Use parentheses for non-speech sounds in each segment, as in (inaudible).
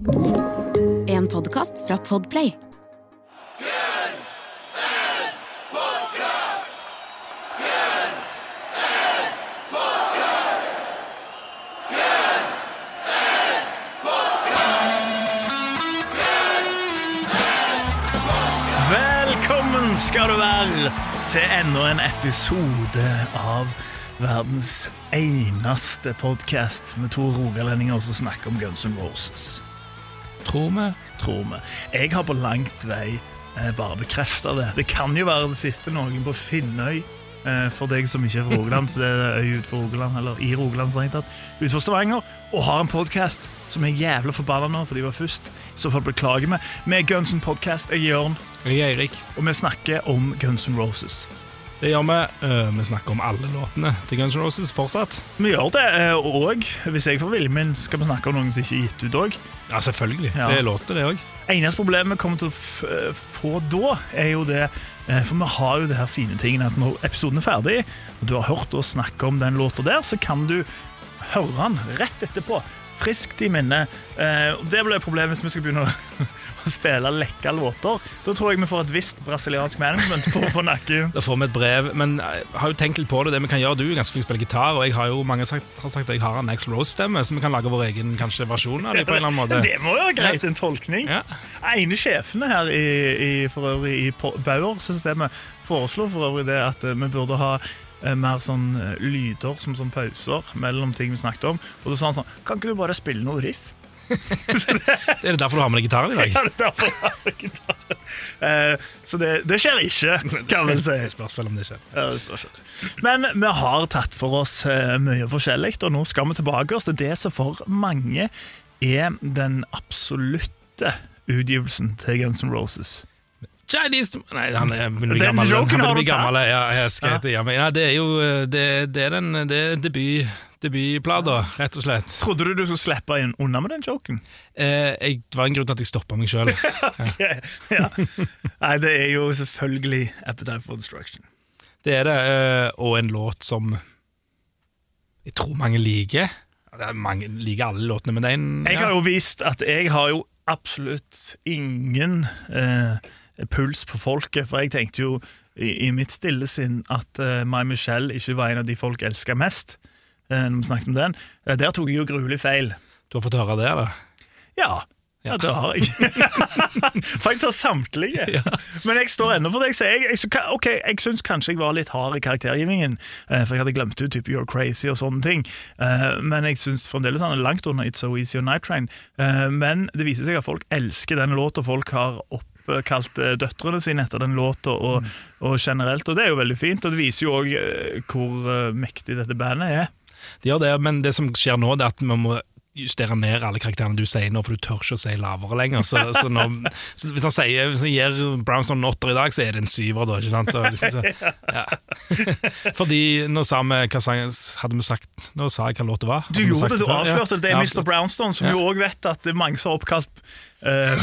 En podkast fra Podplay. Velkommen skal du være til enda en episode av verdens eneste podkast med to rogalendinger som snakker om Guns N' Roses. Tror vi. Tror vi. Jeg har på langt vei eh, bare bekrefta det. Det kan jo være det sitter noen på Finnøy. eh, For deg som ikke er fra Rogaland, så det er øy utenfor Rogaland, eller i Rogaland, strengt tatt, utenfor Stavanger, og har en podkast som er jævla forbanna nå, for de var først. I så fall beklager vi. Vi er Guns N' Podcast, jeg er Jørn, Jeg er Eirik. og vi snakker om Guns N' Roses. Det gjør vi. Eh, vi snakker om alle låtene til Guns N' Roses fortsatt. Vi gjør det og hvis jeg får viljen min, skal vi snakke om noen som ikke er gitt ut òg. Ja, selvfølgelig. Ja. Det er låter, det òg. Eneste problemet vi kommer til å eh, få da, er jo det eh, For vi har jo det her fine tingen at når episoden er ferdig, og du har hørt oss snakke om den låta der, så kan du høre den rett etterpå. Friskt i minne. Eh, Det blir problemet hvis vi skal begynne å, (laughs) å spille lekka låter. Da tror jeg vi får et visst brasiliansk management på, på nakken. Da får vi et brev. Men jeg har jo tenkt litt på det. Det vi kan gjøre, Du er ganske flink til å spille gitar, og jeg har jo mange sagt, har sagt at jeg har en Axl Rose-stemme, så vi kan lage vår egen kanskje, versjon av det på en eller annen måte. (laughs) Det må jo være greit, en tolkning. Ja. ene sjefene her i, i, for øvrig i Bauer-systemet foreslår for øvrig det at eh, vi burde ha eh, mer sånn eh, lyder som sånn pauser mellom ting vi snakket om. Og så sa han sånn Kan ikke du bare spille noe riff? det, (laughs) Er det derfor du har med deg gitaren i dag? (laughs) Ja, det er derfor jeg har med deg uh, Så det, det skjer ikke, kan vi si. (laughs) Spørs vel om det skjer. Ja, det. Men vi har tatt for oss eh, mye forskjellig, og nå skal vi tilbake oss til det som for mange er den absolutte utgivelsen til Guns N' Roses. Chinese Nei, han er å Den gammel. joken Han har begynner å bli du tatt. gammel. Ja, jeg skal Ja. hete, ja, men, ja, det er jo det, det er den det er debut, debutplata, rett og slett. Trodde du du skulle slippe inn unna med den joken? Eh, jeg, det var en grunn til at jeg stoppa meg sjøl. (laughs) ja. Nei, det er jo selvfølgelig Appetite for Destruction. Det er det, eh, og en låt som jeg tror mange liker. Ja, er Mange liker alle låtene, men det er en Jeg har jo vist at jeg har jo absolutt ingen eh, puls på folket, for jeg tenkte jo i, i mitt stille sinn at uh, My Michelle ikke var en av de folk elska mest. Uh, når vi snakket om den. uh, der tok jeg jo gruelig feil. Du har fått høre det, eller? Ja, ja. Ja. det har jeg. (laughs) Faktisk har samtlige. Men jeg står ennå for det jeg sier. Jeg, jeg, så ok, jeg syns kanskje jeg var litt hard i karaktergivningen, for jeg hadde glemt ut type You're Crazy og sånne ting. Men jeg syns fremdeles han er langt under It's So Easy og Night Train. Men det viser seg at folk elsker den låta, folk har oppkalt eh, døtrene sine etter den låta, og, og generelt, og det er jo veldig fint. Og det viser jo òg hvor eh, mektig dette bandet er. Det gjør det, men det som skjer nå, det er at vi må justere ned alle karakterene du sier nå, for du tør ikke å si lavere lenger. Så, så, nå, så hvis han sier, hvis han gir Brownstone en åtter i dag, så er det en syver, da. ikke sant? Liksom, så, (laughs) ja. (laughs) Fordi nå sa vi hva sang, hadde vi sagt Nå sa jeg hva låta var. Du gjorde det, du avslørte det. Det er Ja, Mr. Brownstone, som Ja. jo òg vet at det er mange som har oppkalt (laughs) uh,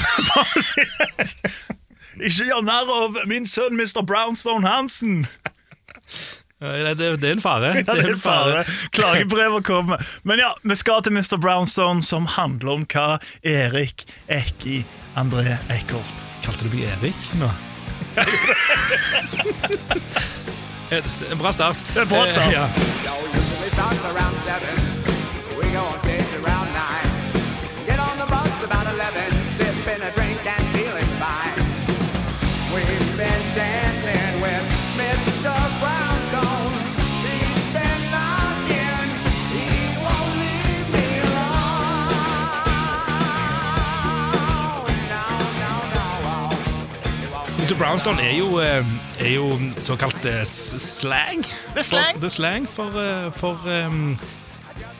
Ikke gjør narr av min sønn Mr. Brownstone Hansen! Ja, det, det, det er en fare. (laughs) Ja, det er en fare. Klagebrevet kommer. Men ja, vi skal til Mr. Brownstone, som handler om hva Erik Ekki André Eikholt Kalte du meg Erik nå? (laughs) Eh, en bra start. Er bra start. Eh, ja. Mr. Brownstone er jo, eh, er jo såkalt eh, slang. Det er slang. For, slang for, eh, for um,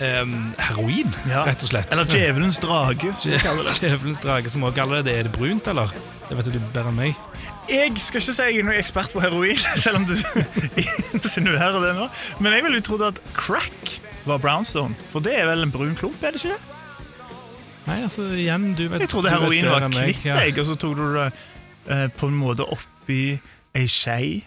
um, heroin, Ja. rett og slett. Eller Djevelens drage, som vi kaller det. (laughs) Djevelens drage, som også kaller det. Er det brunt, eller? Det vet du bedre enn meg. Jeg skal ikke si jeg er noen ekspert på heroin, (laughs) selv om du (laughs) insinuerer det nå. Men jeg ville jo trodd at crack var brownstone, for det er vel en brun klump, er det ikke det? Nei, altså, igjen, du vet Jeg trodde vet heroin var kvitt, kvitt ja. og så tok du det eh, på en måte oppi ei skje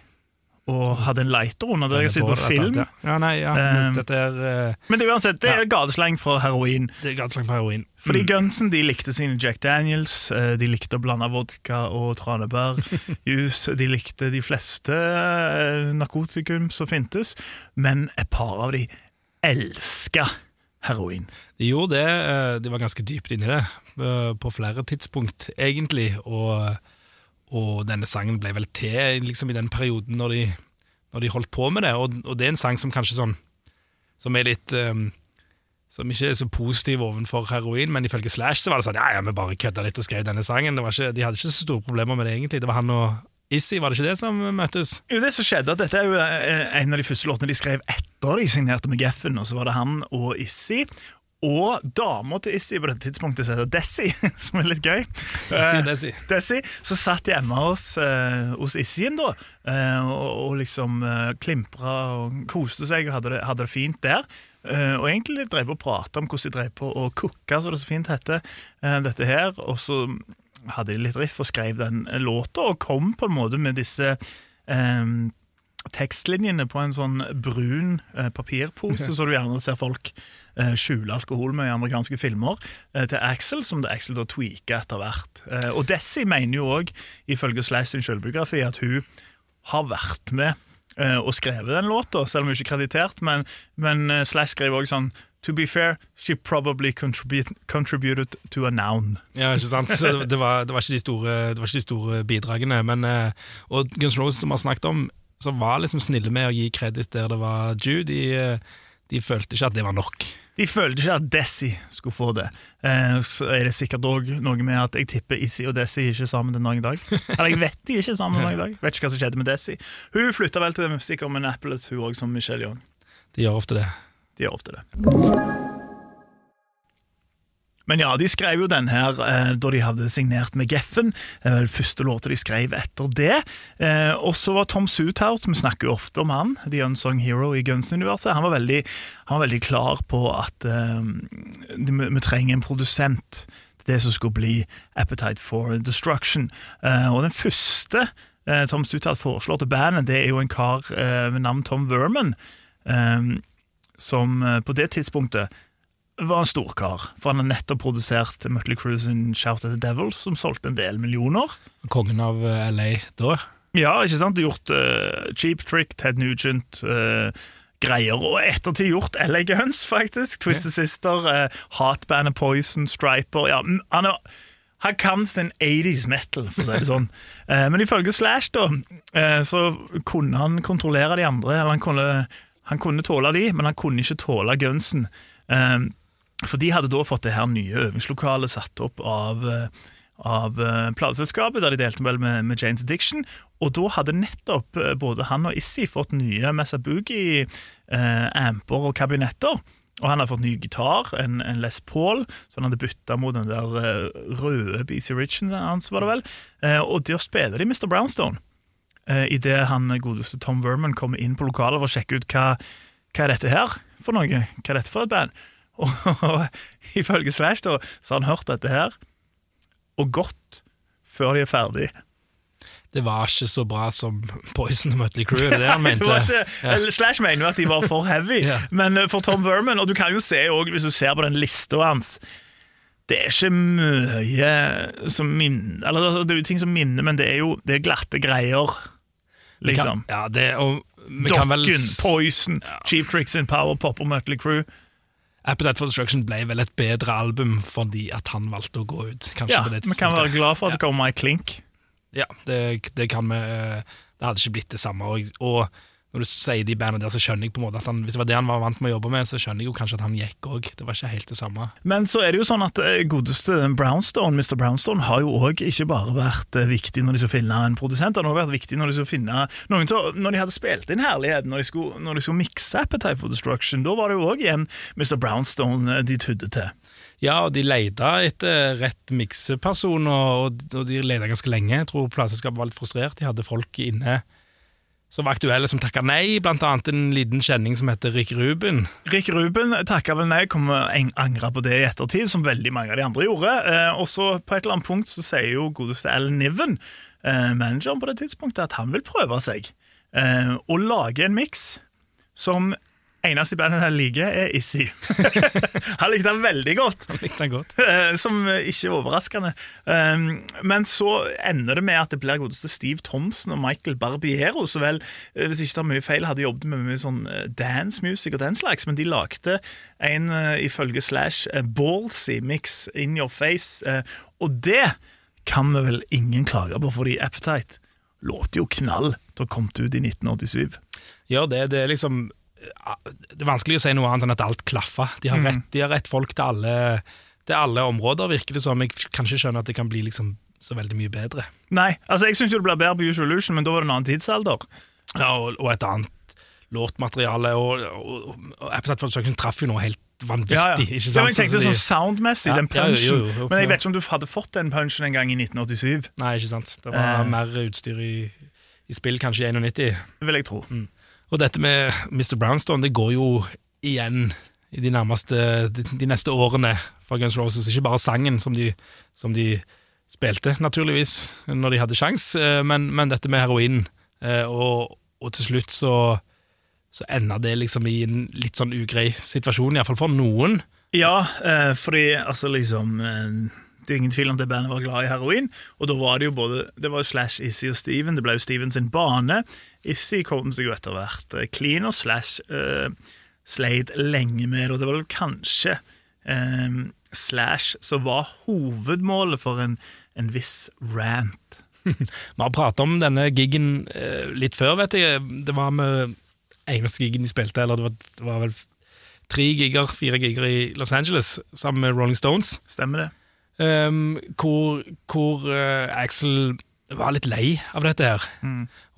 og hadde en lighter under der jeg sitter på film. Ja, nei, ja, Um, er, uh, Men det er uansett, det er gatesleng for heroin. det er gadesleng for heroin. Fordi Mm. Gunsen de likte sine Jack Daniels, de likte å blande vodka og tranebærjus. (laughs) De likte de fleste eh, narkotikum som fintes, men et par av de elska heroin. De gjorde det, de var ganske dypt inni det på flere tidspunkt, egentlig. Og, og denne sangen ble vel til liksom, i den perioden når de, når de holdt på med det. Og, og det er en sang som kanskje sånn Som er litt um, Som ikke er så positiv overfor heroin, men ifølge Slash så var det sånn Ja, ja, vi bare kødda litt og skrev denne sangen. Ikke, de hadde ikke så store problemer med det, egentlig. Det var han og Issy, var det ikke det som møttes? Jo, det som skjedde, at Dette er jo eh, en av de første låtene de skrev etter de signerte med Geffen. og Så var det han og Issy. Og dama til Issi på dette tidspunktet, som heter Desi, (laughs) som er litt gøy. Issy Eh, Desi. Desi, Så satt hjemme hos, uh, hos Issien, da, eh, og, og liksom uh, klimpra og koste seg og hadde det, hadde det fint der. Eh, og egentlig drev på å prate om hvordan de drev på å cooke, så det så fint heter, eh, dette her. Og så hadde de litt riff og skrev den låta, og kom på en måte med disse um, tekstlinjene på en sånn brun papirpose, papirpose, (laughs) så du gjerne ser folk eh, skjule alkohol med i amerikanske filmer, eh, til Axel, som det Axel da tweaker etter hvert. Eh, og Desi mener jo òg, ifølge Slice sin selvbiografi, at hun har vært med eh, og skrevet den låta, selv om hun ikke er kreditert, men, men Slice skriver òg sånn To be fair, she probably contribute, contributed to a noun. Ja, ikke sant? Det, var, det, var ikke de store, det var ikke de store bidragene. Men, eh, og Guns Rose, som vi har snakket om, som var liksom snille med å gi kreditt der det var due, de, eh, de følte ikke at det var nok. De følte ikke at Desi skulle få det. Eh, så er det sikkert òg noe med at jeg tipper Issi og Desi ikke sammen den dag i dag. Eller jeg vet de ikke sammen den dagen i dag. Vet ikke hva som skjedde med Desi. Hun flytta vel til sikkert Minneapolis, hun òg, som Michelle Young. De gjør ofte det. De gjør ofte det. Men ja, de skrev jo den her eh, da de hadde signert med Geffen. Den første låta de skrev etter det. Eh, og så var Tom Suthout, vi snakker jo ofte om han, The Unsung Hero i Guns-universet. Han, han var veldig klar på at eh, vi, trenger en produsent til det som skulle bli Appetite for Destruction. Eh, og den første eh, Tom Suthout foreslår til bandet, det er jo en kar eh, ved navn Tom Verman. Eh, som eh, på det tidspunktet var en storkar. For han har nettopp produsert Mutley Cruise sin Shout at the Devil, som solgte en del millioner. Kongen av eh, LA da. Ja, ikke sant? Gjort uh, Cheap Trick, Ted Nugent, Uh, greier. Og ettertid gjort LA Guns, faktisk. Twisted Sister, uh, Hotbandet Poison, Striper. Ja, han, er, han kan sin 80s metal, for å si det sånn. uh, (laughs) men ifølge Slash, da, uh, så kunne han kontrollere de andre. Eller han kunne, han kunne tåle de, men han kunne ikke tåle gunsen. Eh, for de hadde da fått det her nye øvingslokalet satt opp av, eh, av eh, plateselskapet, der de delte vel med, med Janes Addiction. Og da hadde nettopp eh, både han og Issy fått nye Messabugi-amper og kabinetter. Og han hadde fått ny gitar, en, en Les Paul, så han hadde bytta mot den der eh, røde BC Richen hans, var det vel. Eh, og der spiller de Mr. Brownstone. Eh, Idet han godeste Tom Verman kommer inn på lokalet for å sjekke ut hva, hva er dette her for noe. Hva er dette for et band? Og, (laughs) ifølge Slash da, så har han hørt dette her, og gått før de er ferdig. Det var ikke så bra som Poison og Mutley Crew, det er (laughs) han mente. Ikke, ja. Slash mener jo at de var for heavy, (laughs) Ja. men eh, for Tom Verman Og du kan jo se også, hvis du ser på den lista hans Det er ikke mye som minner Eller altså, det er jo ting som minner, men det er jo det er glatte greier. Liksom. Kan, ja, det, og kan vel Dokken, Poison, Cheap Tricks in Power Pop og Mötley Crew. Appetite for Destruction ble vel et bedre album fordi at han valgte å gå ut. Kanskje Ja, på det Vi kan være glad for at det kommer en Klink. Ja, det, det kan vi eh, Det hadde ikke blitt det samme. Og, og når du sier de bandene der, så skjønner jeg på en måte at han, hvis det var det han var vant med å jobbe med, så skjønner jeg jo kanskje at han gikk òg. Det var ikke helt det samme. Men så er det jo sånn at eh, godeste Brownstone, Mr. Brownstone har jo òg ikke bare vært eh, viktig når de skulle finne en produsent, han har også vært viktig når de skulle finne noen til, Når de hadde spilt inn herligheten, når de skulle, når de skulle mikse Appetite for Destruction, da var det jo òg igjen Mr. Brownstone eh, de tydde til. Ja, og de leita etter rett mikseperson, og, og de leita ganske lenge. Jeg tror plateselskapet var litt frustrert. De hadde folk inne som var aktuelle som takka nei, blant annet en liten kjenning som heter Rick Ruben. Rick Ruben takka vel nei, kommer angra på det i ettertid, som veldig mange av de andre gjorde. Eh, og så på et eller annet punkt så sier jo godeste Al Niven, eh, manageren på det tidspunktet, at han vil prøve seg. eh, og lager en miks som eneste bandet jeg liker, er Issy. (laughs) Han likte den veldig godt. Han Likte den godt. (laughs) Eh, Som ikke er overraskende. Um, Men så ender det med at det blir godeste Steve Thompson og Michael Barbiero, så vel, eh, hvis ikke det er mye feil, hadde jobbet med mye sånn eh, dance music og den slags, men de lagde en, ifølge Slash, ballsy mix in your face, og det kan vi vel ingen klage på, fordi Appetite låter jo knall til å ha ut i 1987. Ja, det, det er liksom Det er vanskelig å si noe annet enn at alt klaffer. De har, rett, de har rett folk til alle, til alle områder, virker det som. Jeg kan ikke skjønne at det kan bli liksom så veldig mye bedre. Nei, altså jeg syns det ble bedre på Usual Illusion, men da var det en annen tidsalder. Ja, og, og et annet låtmateriale. Og, og, og Appetite for Destruction traff jo noe helt vanvittig. Ja, ja. ikke Ja, men jeg tenkte sånn soundmessig, Ja, den ja, punchen. jo, men jeg vet ikke om du hadde fått den punchen en gang i 1987. Nei, ikke sant. Det var Eh. mer utstyr i, i spill kanskje i 91. Det vil jeg tro. Og dette med Mr. Brownstone, det går jo igjen i de nærmeste de, de neste årene fra Guns Roses. Ikke bare sangen som de, som de spilte, naturligvis, når de hadde sjans, eh, men, men dette med heroin. Eh, Og, og til slutt så, så ender det liksom i en litt sånn ugrei situasjon, iallfall for noen. Ja, eh, fordi altså liksom Det er ingen tvil om det bandet var glad i heroin, og da var det jo både Det var Slash, Issy og Steven. Det ble jo Steven sin bane. Issy kom seg jo etter hvert eh, clean, og Slash uh, sleit lenge med det. Og det var vel kanskje um, Slash som var hovedmålet for en, en viss rant. (laughs) Vi har pratet om denne gigen litt før, vet jeg. Det var med eneste gigen de spilte, eller det var, det var vel tre giger, fire giger i Los Angeles, sammen med Rolling Stones. Stemmer det? Um, hvor hvor uh, Axel var litt lei av dette her.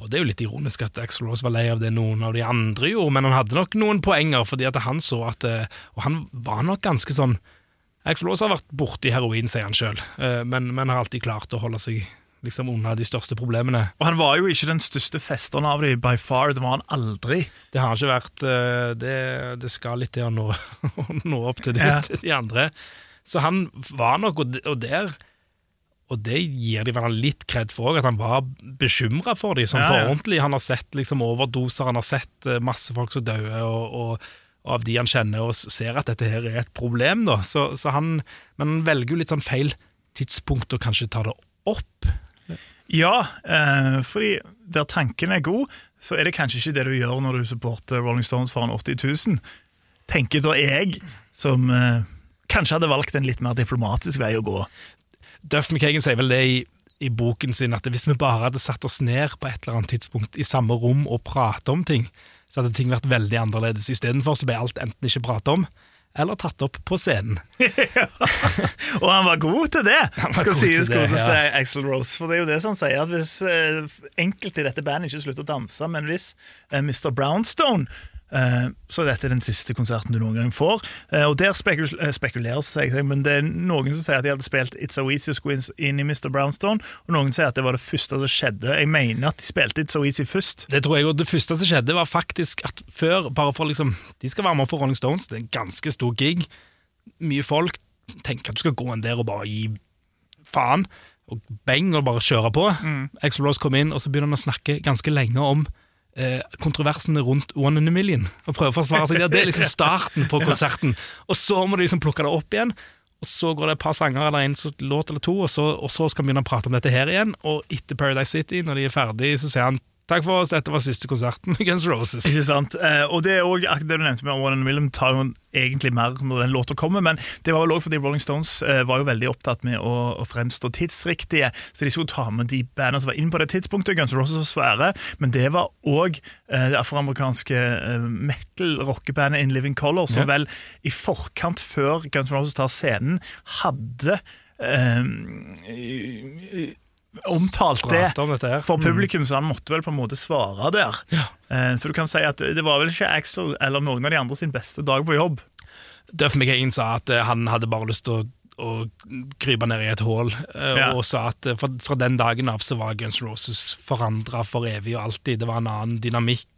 Og det er jo litt ironisk at Axel Rose var lei av det noen av de andre gjorde, men han hadde nok noen poenger, fordi at han så at eh, Og han var nok ganske sånn Axel Rose har vært borti heroin, sier han sjøl, men, men har alltid klart å holde seg liksom unna de største problemene. Og han var jo ikke den største festeren av dem by far. Det var han aldri. Det har ikke vært eh, Det, det skal litt til å nå, (laughs) nå opp til de, Ja. til de andre. Så han var nok, og, der Og det gir de vel han litt kred for òg, at han var bekymra for dem, sånn Ja, på ordentlig. Han har sett liksom overdoser, han har sett eh, masse folk som dør, og, og, og av de han kjenner, og ser at dette her er et problem, da. Så, så han, men han velger jo litt sånn feil tidspunkt å kanskje ta det opp. Ja, eh, fordi der tanken er god, så er det kanskje ikke det du gjør når du supporter Rolling Stones foran 80 000. Tenker da jeg, som eh, kanskje hadde valgt en litt mer diplomatisk vei å gå. Duff McKagan sier vel det i, i boken sin, at hvis vi bare hadde satt oss ned på et eller annet tidspunkt i samme rom og pratet om ting, så hadde ting vært veldig annerledes. Istedenfor så ble alt enten ikke pratet om, eller tatt opp på scenen. (laughs) Og han var god til det, skal sies godeste ja. Axl Rose. For det er jo det som han sier, at hvis eh, enkelte i dette bandet ikke slutter å danse, men hvis eh, Mr. Brownstone eh, så er dette den siste konserten du noen gang får. Eh, og Der spekul eh, spekuleres det, men det er noen som sier at de hadde spilt It's So Easy å skulle inn- i Mr. Brownstone, og noen sier at det var det første som skjedde. Jeg mener at de spilte It's So Easy først. Det tror jeg, og det første som skjedde var faktisk at før, bare for liksom, de skal være med for Rolling Stones, det er en ganske stor gig, mye folk, tenker at du skal gå inn der og bare gi faen, og bang, og bare kjøre på. Mm. Explorers kom inn, og så begynner han å snakke ganske lenge om kontroversene rundt One in a Million, og prøve å forsvare seg der. Det er liksom starten på (laughs) konserten. Og så må du liksom plukke det opp igjen, og så går det et par sanger eller en låt eller to, og så, og så skal vi begynne å prate om dette her igjen, og etter Paradise City, når de er ferdig, så sier han Takk for oss, dette var siste konserten med Guns Roses. Ikke sant? Eh, og det er også, det du nevnte med Warren Willem tar jo egentlig mer når den låta kommer, men det var vel òg fordi Rolling Stones eh, var jo veldig opptatt med å, å fremstå tidsriktige, så de skulle ta med de bandene som var inne på det tidspunktet. Guns N' Roses var svære, men det var òg eh, det afroamerikanske eh, metal-rockebandet In Living Color, som Ja. vel i forkant, før Guns Roses tar scenen, hadde eh, omtalt det om for publikum, så han måtte vel på en måte svare der. Ja. Eh, Så du kan si at det var vel ikke Axel eller noen av de andre sin beste dag på jobb. Duff McCain sa at eh, han hadde bare lyst til å, å krype ned i et hull, eh, Ja. og sa at fra, fra den dagen av så var Guns Roses forandra for evig og alltid. Det var en annen dynamikk.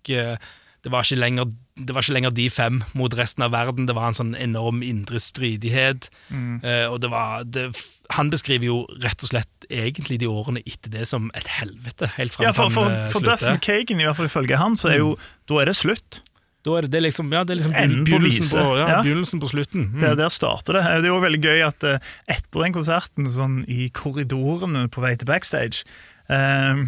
Eh, det var, ikke lenger, det var ikke lenger de fem mot resten av verden. Det var en sånn enorm indre stridighet. Mm. Uh, og det var det, Han beskriver jo rett og slett egentlig de årene etter det som et helvete. Helt fram Ja, for, for, eh, for Duff Kagan, McKagan, i hvert fall ifølge han, så er jo Da er det slutt. Da er det, det er liksom, ja, det er liksom begynnelsen, på, ja, Ja. begynnelsen på slutten. Mm. Der, der starter det. Det er jo veldig gøy at eh, etter den konserten, sånn i korridorene på vei til backstage ehm,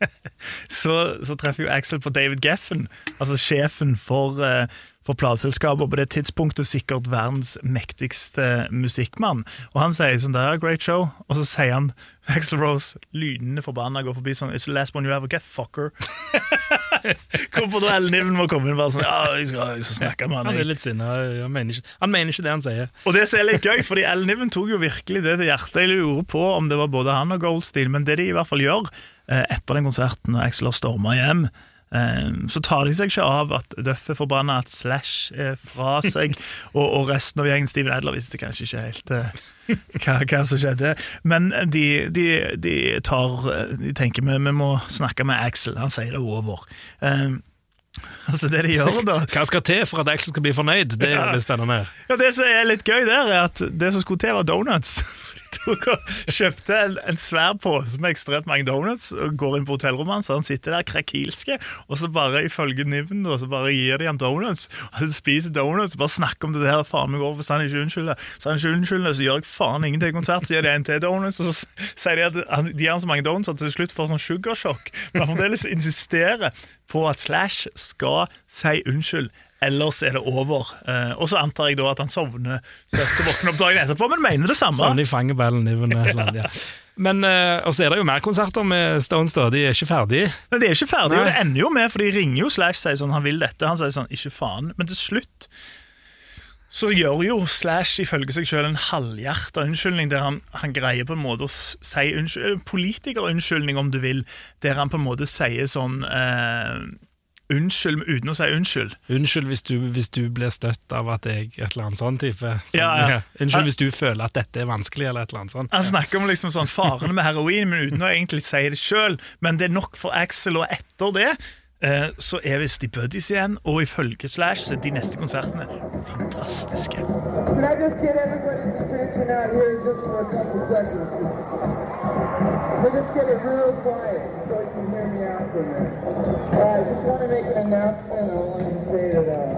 (laughs) så, så treffer jo Axel på David Geffen, altså sjefen for, eh, for plateselskapet, og på det tidspunktet sikkert verdens mektigste musikkmann. Og han sier sånn der, great show, og så sier han (laughs) Axel Rose, lynende forbanna, går forbi sånn It's the last one you ever get, fucker. Hvorfor da Ellen må komme inn bare sånn Ja, jeg skal, jeg skal snakke med han. Han er litt sinna. Han, mener ikke- han mener ikke det han sier. Og det som er litt gøy, fordi Ellen tok jo virkelig det til hjertet. Jeg lurer på om det var både han og Goldstein, men det de i hvert fall gjør eh, etter den konserten, når Axel har storma hjem, eh, så tar de seg ikke av at Duff er forbanna, at Slash er fra seg, (laughs) og, og resten av gjengen Steven Adler visste kanskje ikke helt eh, hva, hva som skjedde. Men de, de, de tar De tenker vi, vi må snakke med Axel, han sier det er over. Eh, altså det de gjør da (laughs) Hva skal til for at Axel skal bli fornøyd? Det er jo litt spennende. Ja, Det som er litt gøy der, er at det som skulle til, var donuts. Tok og kjøpte en, en svær pose med ekstremt mange donuts og går inn på hotellrommet hans. Han sitter der krakilske, og så bare ifølge Niven så bare gir de han donuts. Han spiser donuts og bare snakker om det der. Faen meg over hvis han ikke unnskylder. Så han ikke unnskylder, så gjør jeg faen ingenting i konsert. Så gir de en til donuts, og så sier de at han, de har så mange donuts at til slutt får sånn sugarsjokk. Men han fremdeles insisterer på at Slash skal si unnskyld. Ellers er det over. Eh, og så antar jeg da at han sovner søtt og våkner opp dagen etterpå, men mener det samme. Sånn i eller (laughs) Ja. Men uh, Og så er det jo mer konserter med Stones, da. De er ikke ferdige. Men de er ikke ferdige, og det ender jo med, for de ringer jo Slash sier sånn, han vil dette. Han sier sånn, ikke faen. Men til slutt så gjør jo Slash ifølge seg selv en halvhjerta unnskyldning, der han, han greier på en måte å si unnskyld, politikerunnskyldning, om du vil, der han på en måte sier sånn eh, Unnskyld uten å si unnskyld. Unnskyld hvis du, hvis du blir støtt av at jeg Et eller annet sånn type. Sånn, Ja, ja. Unnskyld hvis du føler at dette er vanskelig, eller et eller annet sånt. Han snakker om liksom sånn farene med heroin, men uten å egentlig si det sjøl. Men det er nok for Axel, og etter det eh, så er visst de buddies igjen, og ifølge Slash så er de neste konsertene fantastiske. Can I just get everybody's attention out here just for a couple seconds? We'll just get it real quiet, so you can hear me out for a minute. Uh, I just want to make an announcement. I want to say that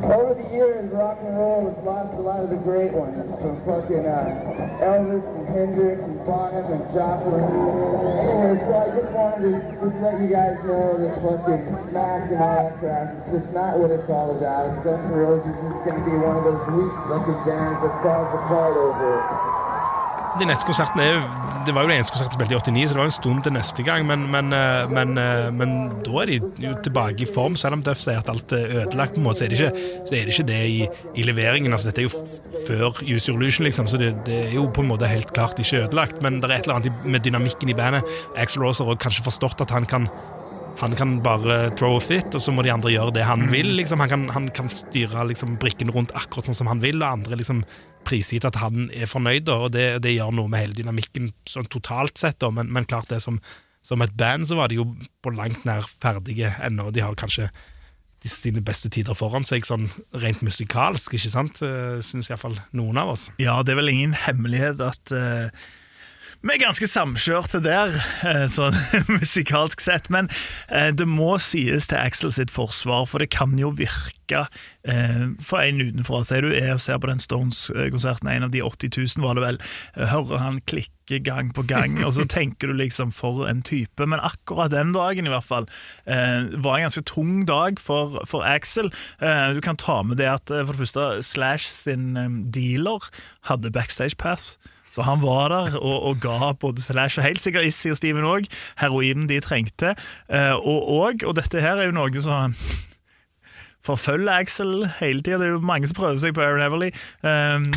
uh, over the years, rock and roll has lost a lot of the great ones, from fucking uh, Elvis and Hendrix and Bonham and Joplin. Anyway, so I just wanted to just let you guys know that fucking smack and all that crap is just not what it's all about. Guns N' Roses is going to be one of those weak fucking bands that falls apart over it. De neste konsertene er Det var jo den eneste konserten spilte i 89, så det var en stund til neste gang. Men, men, eh, men, eh, men da er de jo tilbake i form. Selv om Duff sier at alt er ødelagt, på en måte, så er det ikke, er det, ikke det i, i leveringen. Altså, dette er jo før Use Your Illusion, liksom, så det, det er jo på en måte helt klart ikke ødelagt. Men det er et eller annet med dynamikken i bandet. Axel Rose har kanskje forstått at han kan han kan bare throw a fit, og så må de andre gjøre det han vil. Liksom. Han, kan, han kan styre liksom, brikken rundt akkurat sånn som han vil, og andre liksom prisgitt at han er fornøyd, da, og det, det gjør noe med hele dynamikken sånn totalt sett. Da. Men, men klart det som, som et band så var de jo på langt nær ferdige ennå. De har kanskje de sine beste tider foran seg, sånn rent musikalsk, ikke sant? Uh, Syns iallfall noen av oss. Ja, det er vel ingen hemmelighet at eh, vi er ganske samkjørte der, eh, sånn (laughs) musikalsk sett. Men eh, det må sies til Axel sitt forsvar, for det kan jo virke eh, for en utenfra. Sier du er og ser på den Stones-konserten, en av de 80 000, var det vel, hører han klikke gang på gang, og så (laughs) tenker du liksom for en type. Men akkurat den dagen, i hvert fall, var en ganske tung dag for, for Axel. Du kan ta med det at for det første Slash sin dealer hadde backstage pass. Så han var der og, og ga både Slash og helt sikkert Issy og Steven òg heroinen de trengte. Eh, og, og, og dette her er jo noe som forfølger Axel hele tida. Det er jo mange som prøver seg på Aaron Everly. Um,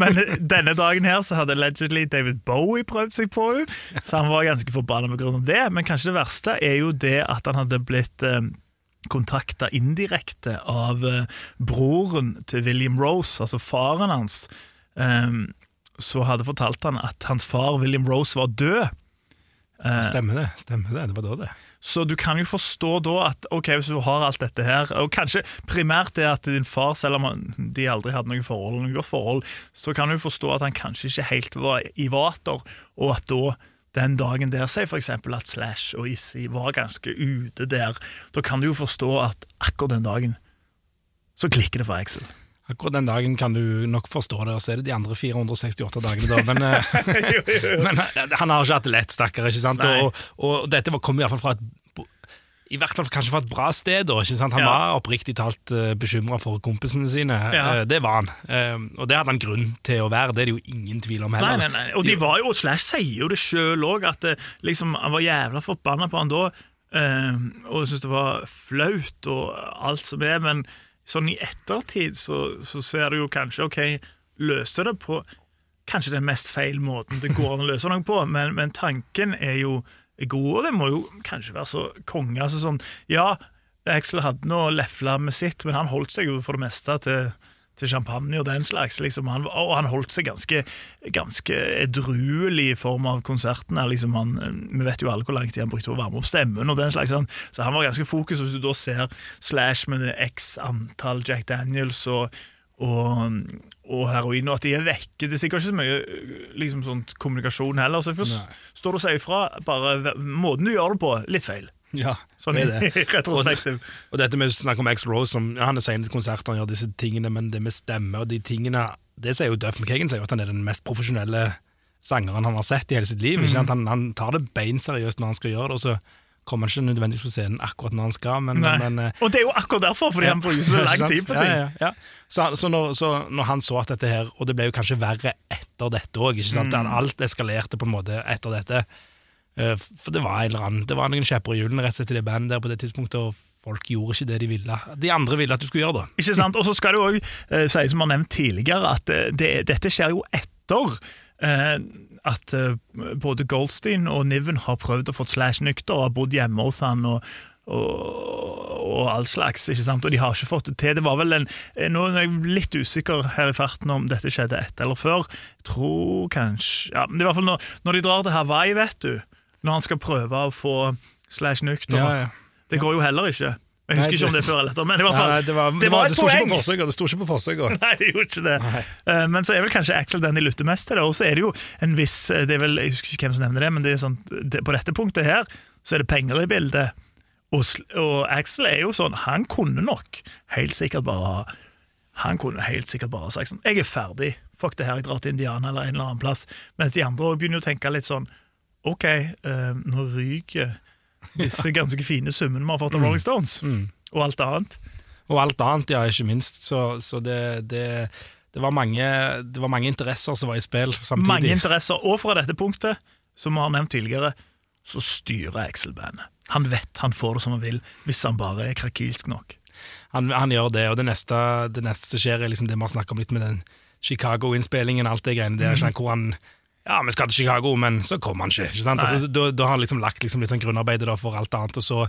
men denne dagen her så hadde allegedly David Bowie prøvd seg på henne, så han var ganske forbanna pga. det. Men kanskje det verste er jo det at han hadde blitt um, kontakta indirekte av uh, broren til William Rose, altså faren hans. Um, så hadde fortalt han at hans far William Rose var død. Stemmer det. stemmer det, det var da det. Så du kan jo forstå da at ok, hvis du har alt dette her, og kanskje primært det at din far, selv om de aldri hadde noe forhold, noe godt forhold, så kan du forstå at han kanskje ikke helt var i vater, og at da den dagen der, sier eksempel at Slash og Issy var ganske ute der, da kan du jo forstå at akkurat den dagen så klikker det for Axel. Akkurat den dagen kan du nok forstå det, og så er det de andre 468 dagene, da. Men, (laughs) eh, men eh, han har ikke hatt det lett, stakkar. ikke sant? Og, og dette kom i hvert fall fra et i hvert fall kanskje fra et bra sted. da, ikke sant? Han Ja. var oppriktig talt uh, bekymra for kompisene sine. Ja. Eh, det var han. Eh, og det hadde han grunn til å være, det er det jo ingen tvil om heller. Nei, nei, nei. Og de var jo, Slash sier jo det sjøl òg, at eh, liksom, han var jævla forbanna på han da, eh, og syntes det var flaut og alt som er, men sånn i ettertid så, så ser du jo kanskje OK, løse det på kanskje den mest feil måten det går an å løse noe på, men, men tanken er jo god, og det må jo kanskje være så konge. Altså sånn, ja, Axel hadde nå lefla med sitt, men han holdt seg jo for det meste til til champagne og den slags. Liksom. Han, og han holdt seg ganske, ganske edruelig i form av konsertene. Liksom han, vi vet jo alle hvor lang tid han brukte på å varme opp stemmen. og den slags. Så han var ganske fokus. Hvis du da ser Slash med x antall Jack Daniels og, og, og heroin, og at de er vekke Det er sikkert ikke så mye liksom, kommunikasjon heller. Så først Nei. står du og sier ifra. Bare måten du gjør det på, litt feil. Ja, Sånn det er det. (laughs) retrospektiv. Og dette med å snakke om Axl Rose, som, ja, han er sein til konserter, han gjør disse tingene, men det med stemme og de tingene Det sier jo Duff McKagan sier at han er den mest profesjonelle sangeren han har sett i hele sitt liv. Sant? Han, han tar det beinseriøst når han skal gjøre det, og så kommer han ikke nødvendigvis på scenen akkurat når han skal, men, men eh, og det er jo akkurat derfor, fordi han bruker så (laughs) lang tid på ting. Ja, ja, ja. Så, så, når, så når han så at dette her, og det ble jo kanskje verre etter dette òg, Mm. mm. alt eskalerte på en måte etter dette. Eh, For det var en eller annen Det var noen kjepper i hjulene rett og slett i det bandet der på det tidspunktet, og folk gjorde ikke det de ville. De andre ville at du skulle gjøre det. Ikke sant? Og så skal det òg eh, sies, som har nevnt tidligere, at eh, det, dette skjer jo etter eh, at eh, både Goldstein og Niven har prøvd å få Slash nykter og har bodd hjemme hos han og, og, og all slags, ikke sant? og de har ikke fått det til. Det var vel en, Nå er jeg litt usikker her i farten om dette skjedde etter eller før. Jeg tror kanskje ja, men i hvert fall når, når de drar til Hawaii, vet du, når han skal prøve å få Slash nykter. Det går jo heller ikke. Jeg husker Nei, ikke om det er før eller etter, men i hvert fall, Nei, det var, det var et sto ikke poeng. på forsøket, det sto ikke på forsøket. (laughs) Nei, det gjorde ikke det. Nei. Eh, Men så er vel kanskje Axel den de lytter mest til. det, Og så er det jo en viss eh, det er vel, Jeg husker ikke hvem som nevner det, men det sånn, det, på dette punktet her så er det penger i bildet. Og, og Axel er jo sånn Han kunne nok helt sikkert bare Han kunne helt sikkert bare sagt sånn Jeg er ferdig. Fuck det her, jeg drar til Indiana eller en eller annen plass. Mens de andre begynner å tenke litt sånn OK, eh, nå ryker disse ganske fine summene vi har fått av Rolling Stones, og alt annet. Og alt annet, ja, ikke minst. Så, så det, det, det, var mange, det var mange interesser som var i spill samtidig. Mange interesser. Og fra dette punktet, som vi har nevnt tidligere, så styrer Axel bandet. Han vet han får det som han vil, hvis han bare er krakilsk nok. han, han gjør det, og det neste, det neste som skjer, er liksom det vi har snakket om litt med den Chicago-innspillingen, alt det greiene der, mm. hvor han ja, vi skal til Chicago, men så kommer han ikke. ikke sant? Altså, da, da har han liksom lagt liksom litt sånn grunnarbeidet for alt annet, og så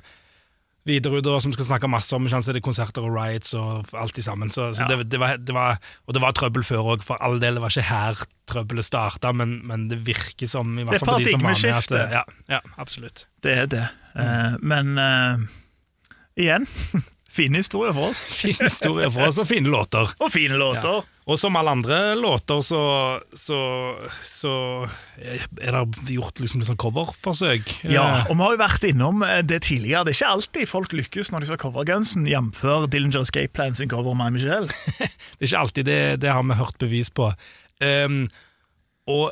videre utover, som skal snakke masse om, ikke sant, det er konserter og riots og alt i sammen. Så, så Ja. det, det, var, det var, og det var trøbbel før òg, for all del. Det var ikke her trøbbelet starta, men, men det virker som i er hvert fall på de som var med, at. Ja, ja, absolutt. Det er det. Eh, men uh, igjen, (laughs) fine historier for oss. Fin historie for oss, og fine låter. (laughs) Og fine låter. Og som alle andre låter, så, så, så er det gjort liksom litt sånn coverforsøk. Ja, Eh, og vi har jo vært innom eh, det tidligere. Det er ikke alltid folk lykkes når de skal covre Gunsen, jf. Dillinger Escape Plan sin cover My Michelle. (laughs) Det er ikke alltid det, det har vi hørt bevis på. Um, og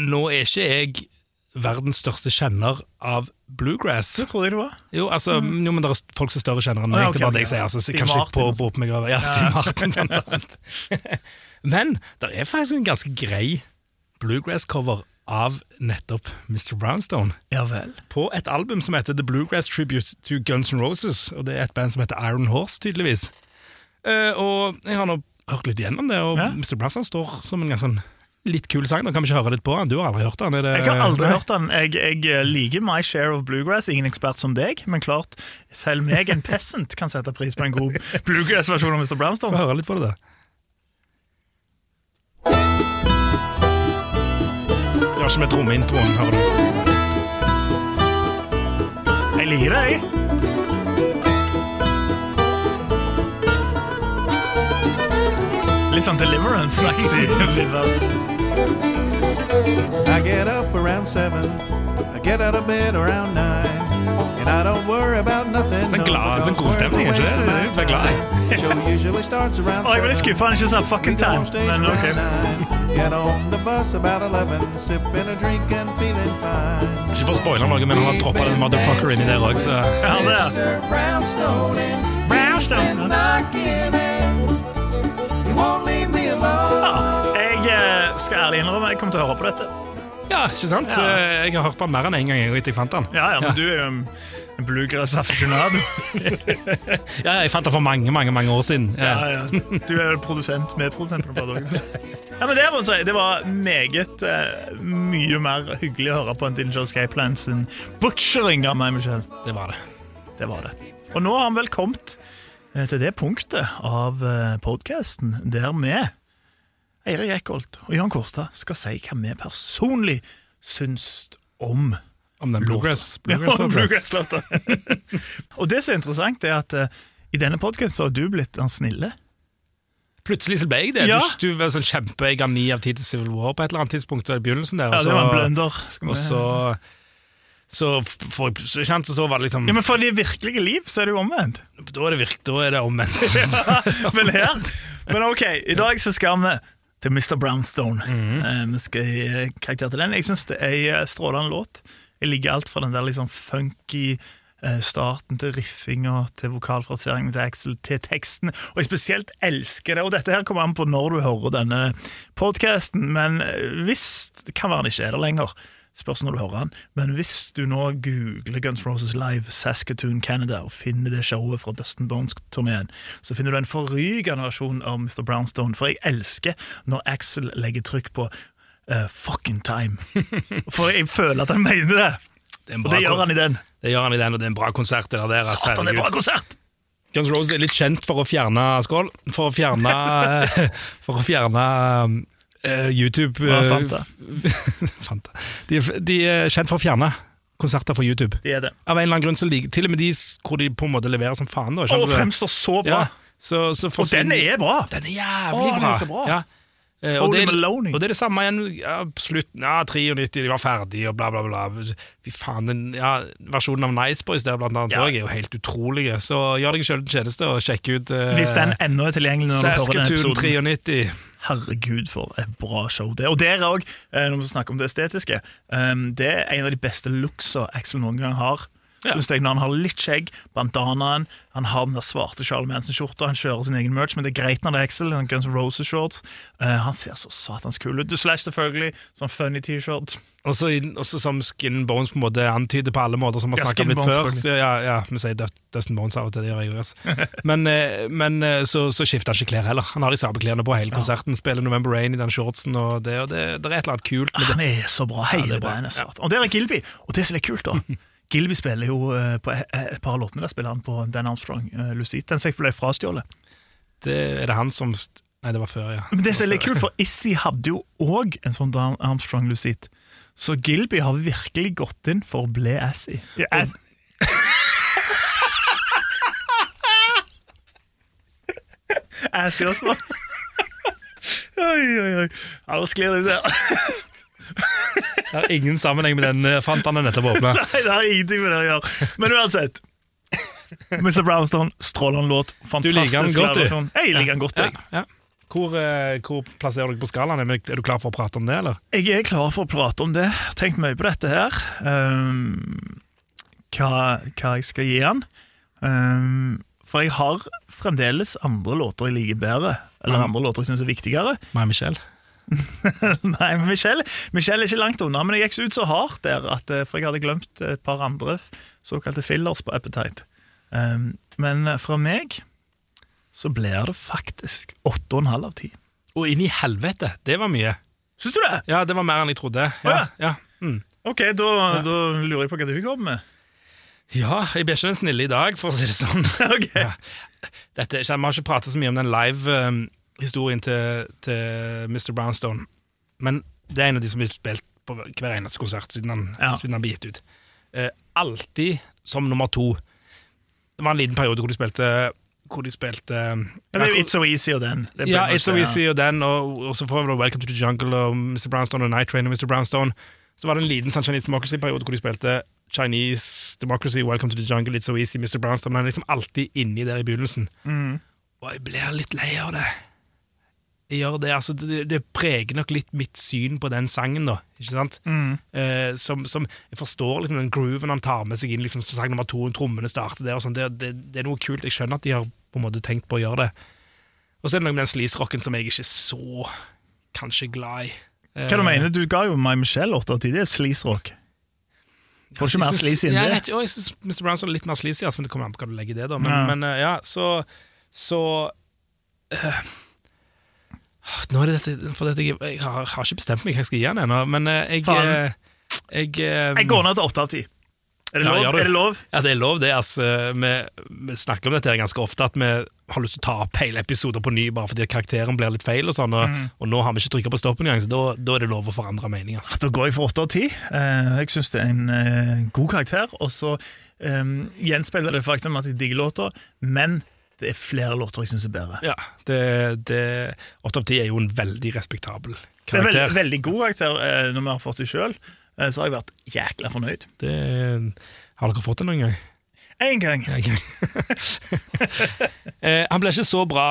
nå er ikke jeg verdens største kjenner av bluegrass. Det trodde jeg det var. Jo, altså, jo, men det er folk som er større kjennere enn meg. Ah, okay, det bare det jeg sier. Altså, så Steve kanskje Martin på, på meg over. Ja, Steve Martin, blant annet. (laughs) Men det er faktisk en ganske grei bluegrass-cover av nettopp Mr. Brownstone. Ja vel. På et album som heter The Bluegrass Tribute to Guns N' Roses. Og det er et band som heter Iron Horse, tydeligvis. Uh, og jeg har nå hørt litt gjennom det, og Ja. Mr. Brownstone står som en ganske sånn litt kul sang. Da kan vi ikke høre litt på den. Du har aldri hørt den? Det, Jeg har aldri Nei. hørt den. Jeg, jeg liker my share of bluegrass. Ingen ekspert som deg, men klart, selv meg, en peasant, kan sette pris på en god bluegrass-versjon av Mr. Brownstone. Få høre litt på det, da. Det var ikke med trommeintroen, hører du. Jeg liker det, jeg. Litt sånn Deliverance-aktig. (laughs) I get up around seven. I get out of bed around nine. And I don't worry about nothing. Sånn glad, sånn god stemning, ikke det? Det er glad i. Show usually starts around Å, jeg var litt skuffa han ikke sa fucking We go on time. Men ok. Get on the bus about 11, sipping a drink and feeling fine. Ikke for å spoile noe, men han har droppa den motherfucker inni der òg, så Ja, det er. Brownstone Brownstone. Skal ærlig innrømme jeg kommer til å høre på dette. Ja, ikke sant? Ja. Jeg har hørt på den mer enn én en gang etter jeg fant den. Ja, ja, men du er jo en- en bluegrass-aficionado. (laughs) Ja, jeg fant den for mange, mange mange år siden. Ja, Ja. ja. Du er vel produsent, medprodusent på Paradox. Ja, men det, må jeg si, det var meget uh, mye mer hyggelig å høre på enn Dillinger Escape Plan sin butchering av meg, Michelle. Det var det. Det var det. Og nå har han vel kommet eh, til det punktet av podkasten podcasten der vi, Eirik Eckholt og Jan Kårstad, skal si hva vi personlig syns om Om den bluegrass. (laughs) Ja, bluegrass Bluegrass-låta. (laughs) og det som er interessant, er at uh, i denne podkasten har du blitt den snille. Plutselig så ble jeg det. Ja. Du, du var sånn kjempe, Jeg ga ni av ti til Civil War på et eller annet tidspunkt i begynnelsen der. Ja, det var en. Skal Og så så for, så kjent, så var det liksom Ja, Men for det virkelige liv så er det jo omvendt. Da er det virk, da er det omvendt. (laughs) men her Men ok, i dag så skal vi til Mr. Brownstone. Mm. Vi skal gi eh, karakter til den. Jeg syns det er ei eh, strålende låt. Jeg liker alt fra den der liksom funky starten til riffinga til vokalfraseringen til Axel til teksten. Og jeg spesielt elsker det. Og dette her kommer an på når du hører denne podkasten, men hvis Det kan være den ikke er der lenger. Spørs når du hører den. Men hvis du nå googler Guns Roses Live Saskatoon, Canada og finner det showet fra Dustin Bones-turneen, så finner du en forrykende versjon av Mr. Brownstone. For jeg elsker når Axel legger trykk på uh, fucking time. (laughs) For jeg føler at han mener det. Det, Og det gjør han i den. Det gjør han i den, og det er en bra konsert. Det der, Satan, det er bra konsert! Guns Roses er litt kjent for å fjerne Skål. For å fjerne (laughs) For å fjerne eh, YouTube Ja, eh, Fanta. (laughs) Fanta. De, er- de er kjent for å fjerne konserter fra YouTube. Det er det. Av en eller annen grunn så liker Til og med de hvor de på en måte leverer som faen. Da, Og fremstår så bra. Ja, så, så Og den er bra! Den er jævlig Å, den er så bra. Ja. Eh, og, det, og det er det samme igjen. Ja, slutt, ja, 93, de var ferdige, og bla, bla, bla. Fy faen, den ja, versjonen av Nice Boys der blant annet Ja. er jo helt utrolig. Så gjør deg sjøl en tjeneste og sjekk ut eh, Hvis den ennå er tilgjengelig når Saskatoon episoden. 93. Herregud, for et bra show det Og der òg, når vi snakker om det estetiske, um, det er en av de beste looksa Axel noen gang har. Ja. Synes jeg, Når han har litt skjegg, bandanaen, han har den der svarte Charlie Manson-skjorta, han kjører sin egen merch, men det er greit når det er Excel. Guns N' Roses-shorts. Uh, han ser så satans kul ut. Slash selvfølgelig, sånn funny T-shirt. Også, også som Skin Bones på en måte antyder på alle måter, som vi har snakket om litt før. Så, ja, ja, vi sier Dustin Bones av og til, det gjør jeg jo. (laughs) Men, eh, men eh, så, så skifter han ikke klær heller. Han har de samme klærne på hele konserten. Spiller November Rain i den shortsen, og det, og det, det er et eller annet kult med det. Han er så bra, hele ja, bandet. Og der er Gilby. Og det som er kult, da (laughs) Gilby spiller jo eh, på et, et par av låtene der spiller han på Dan Armstrong, Lucite. Den som ble frastjålet. det. Er det han som Nei, det var før, ja. Men det som er kult, for Issy hadde jo òg en sånn Dan Armstrong Lucite. Så Gilby har virkelig gått inn for å bli Assy. Ja, ass. (laughs) Assy også. Oi, oi, oi. Ja, da sklir det ut der. (laughs) Det har ingen sammenheng med den fantanen fant han nettopp åpna. Nei, det har ingenting med det å gjøre. Men uansett. Mr. Brownstone, strålende låt. Fantastisk du. Jeg liker den godt, Ja, jeg. ja. Hvor, eh, hvor plasserer du deg på skalaen? Er du klar for å prate om det, eller? Jeg er klar for å prate om det. Tenkt mye på dette her. Um, hva, hva jeg skal gi han. Um, for jeg har fremdeles andre låter jeg liker bedre. Eller andre låter jeg syns er viktigere. Meg, Michelle. (laughs) Nei, men Michelle, Michelle er ikke langt unna, men jeg gikk så ut så hardt der, at, eh, for jeg hadde glemt et par andre såkalte fillers på Appetite. Um, men eh, fra meg så blir det faktisk åtte og en halv av ti. Og inn i helvete! Det var mye. Syns du det? Ja, det var mer enn jeg trodde. Ja, Ja, ja. ja. Mm. Ok, da, da lurer jeg på hva du kommer med. ja jeg blir ikke den snille i dag, for å si det sånn. (laughs) okay. Dette, Vi har ikke pratet så mye om den live-historien til, til Mr. Brownstone, men det er en av de som blir spilt på hver eneste konsert siden han, Ja. siden han ble gitt ut. eh, alltid som nummer to. Det var en liten periode hvor de spilte hvor de spilte Ja, det er jo It's So Easy og den. Ja, It's So Easy og den, og, og så får vi Welcome to the Jungle og Mr. Brownstone og Night Train og Mr. Brownstone. Så var det en liten sånn Chinese Democracy-periode hvor de spilte Chinese Democracy, Welcome to the Jungle, It's So Easy, Mr. Brownstone. Han er liksom alltid inni der i begynnelsen. Mm. Og jeg blir litt lei av det. Gjør det, altså det, det preger nok litt mitt syn på den sangen, da. Ikke sant? Mm. Eh, som, som Jeg forstår liksom den grooven han tar med seg inn, liksom sang nummer to, trommene starter der og sånt. Det, det, det er noe kult. Jeg skjønner at de har på en måte tenkt på å gjøre det. Og så er det noe med den sleaze-rocken som jeg ikke er så kanskje glad i. Eh, Hva du mener du? ga jo My Michelle 8 av 10. Det er sleaze-rock. Får ikke mer sleaze enn det. Jeg syns Mr. Brownson er litt mer sleazy, altså, men det kommer an på hva du legger i det. da Men Ja. men, eh, ja så, så eh, Nå er det dette For dette, jeg, jeg har, har ikke bestemt meg hva jeg skal gi den ennå, men jeg, jeg, eh, jeg, eh, Jeg går ned til 8 av 10. Er det Ja, lov? er det lov? Ja, det er lov, det. Altså, vi, vi snakker om dette her ganske ofte, at vi har lyst til å ta opp hele episoder på ny bare fordi karakteren blir litt feil, og sånn, og, Mm. og nå har vi ikke trykka på stoppen engang, så da, da er det lov å forandre mening. Altså. Da går jeg for 8 av 10. Eh, jeg syns det er en eh, god karakter. Og så um, gjenspeiler det faktum at jeg digger låta, men det er flere låter jeg syns er bedre. Ja, det, 8 av 10 er jo en veldig respektabel karakter. Det er veldig, veldig god karakter eh, når vi har fått det sjøl. Eh, så har jeg vært jækla fornøyd. Det, har dere fått det noen gang? Én gang. En gang. (laughs) eh, han ble ikke så bra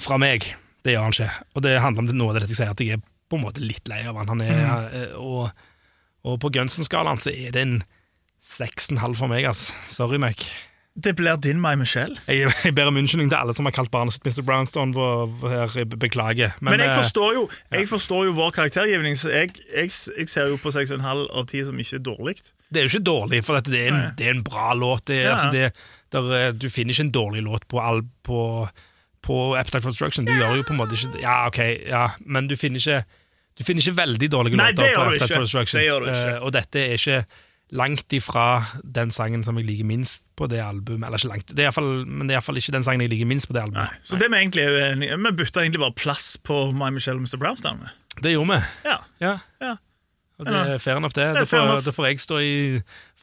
fra meg. Det gjør han ikke. Og det handler om noe av det jeg sier, at jeg er på en måte litt lei av han. han er, mm. og, og på Gunsen-skalaen så er det en 6,5 for meg, ass. Sorry, Mac. Det blir din My Michelle. Jeg, jeg ber om unnskyldning til alle som har kalt barnet sitt Mr. Brownstone. Her, beklager. Men, jeg, eh, forstår jo, jeg forstår jo vår karaktergivning, så jeg, jeg, jeg ser jo på 6,5 av 10 som ikke er dårlig. det er jo ikke dårlig, for det, er en, det er en bra låt. Det, er- Ja. altså, det, der, eh, du finner ikke en dårlig låt på, all, på, på Abstract Construction. Du Du gjør jo på en måte ikke Ja, ok, ja, men du finner ikke Du finner ikke veldig dårlige Nei, låter på Appetite for Destruction. Det gjør du ikke. Uh, og dette er ikke langt ifra den sangen som jeg liker minst på det albumet. Eller ikke langt, det er i hvert fall, men det er iallfall ikke den sangen jeg liker minst på det albumet. Så det vi egentlig Vi bytta egentlig bare plass på My Michelle og Mr. Brownstown? Det gjorde vi. Ja. Ja. Ja. Og det er fair enough, det. Da fair får, enough. da får jeg stå i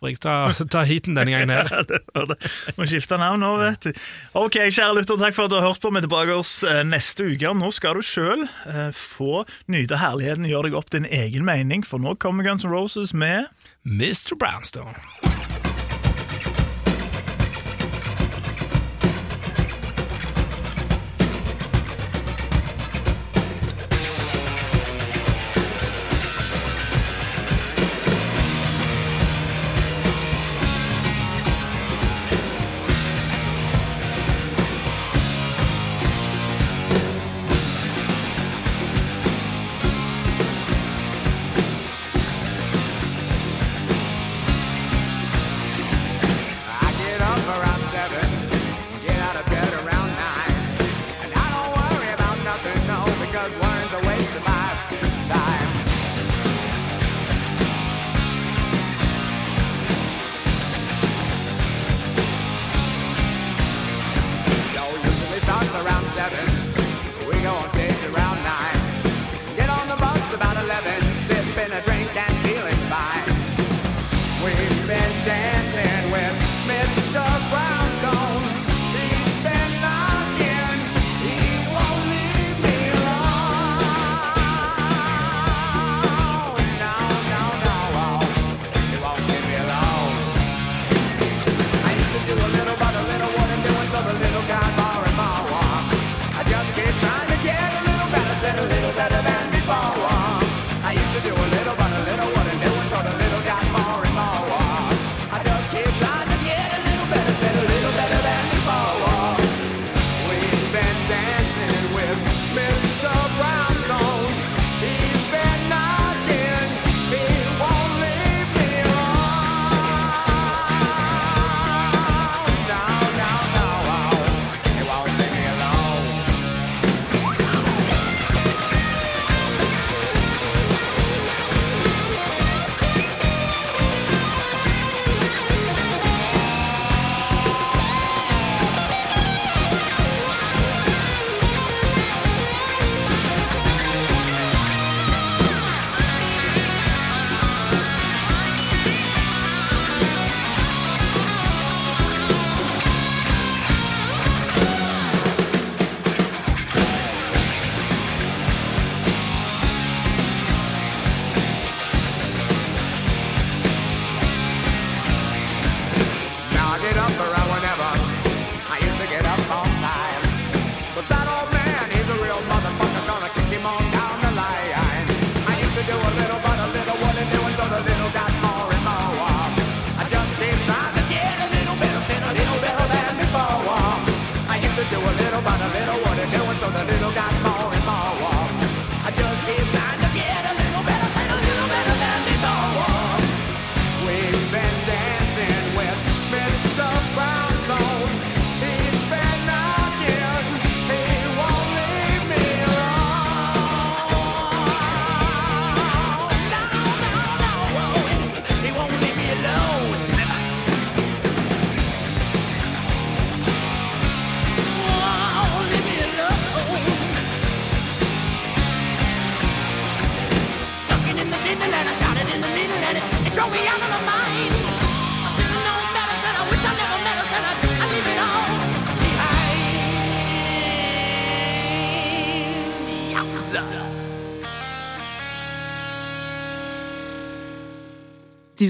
Får jeg ta, ta heaten denne gangen her. (laughs) Ja, det var det. Må skifte navn nå, vet du. Ok, kjære lytter, takk for at du har hørt på. Vi er tilbake oss eh, neste uke. Nå skal du sjøl få nyte herligheten, gjøre deg opp din egen mening, for nå kommer Guns N' Roses med Mr. Brownstone.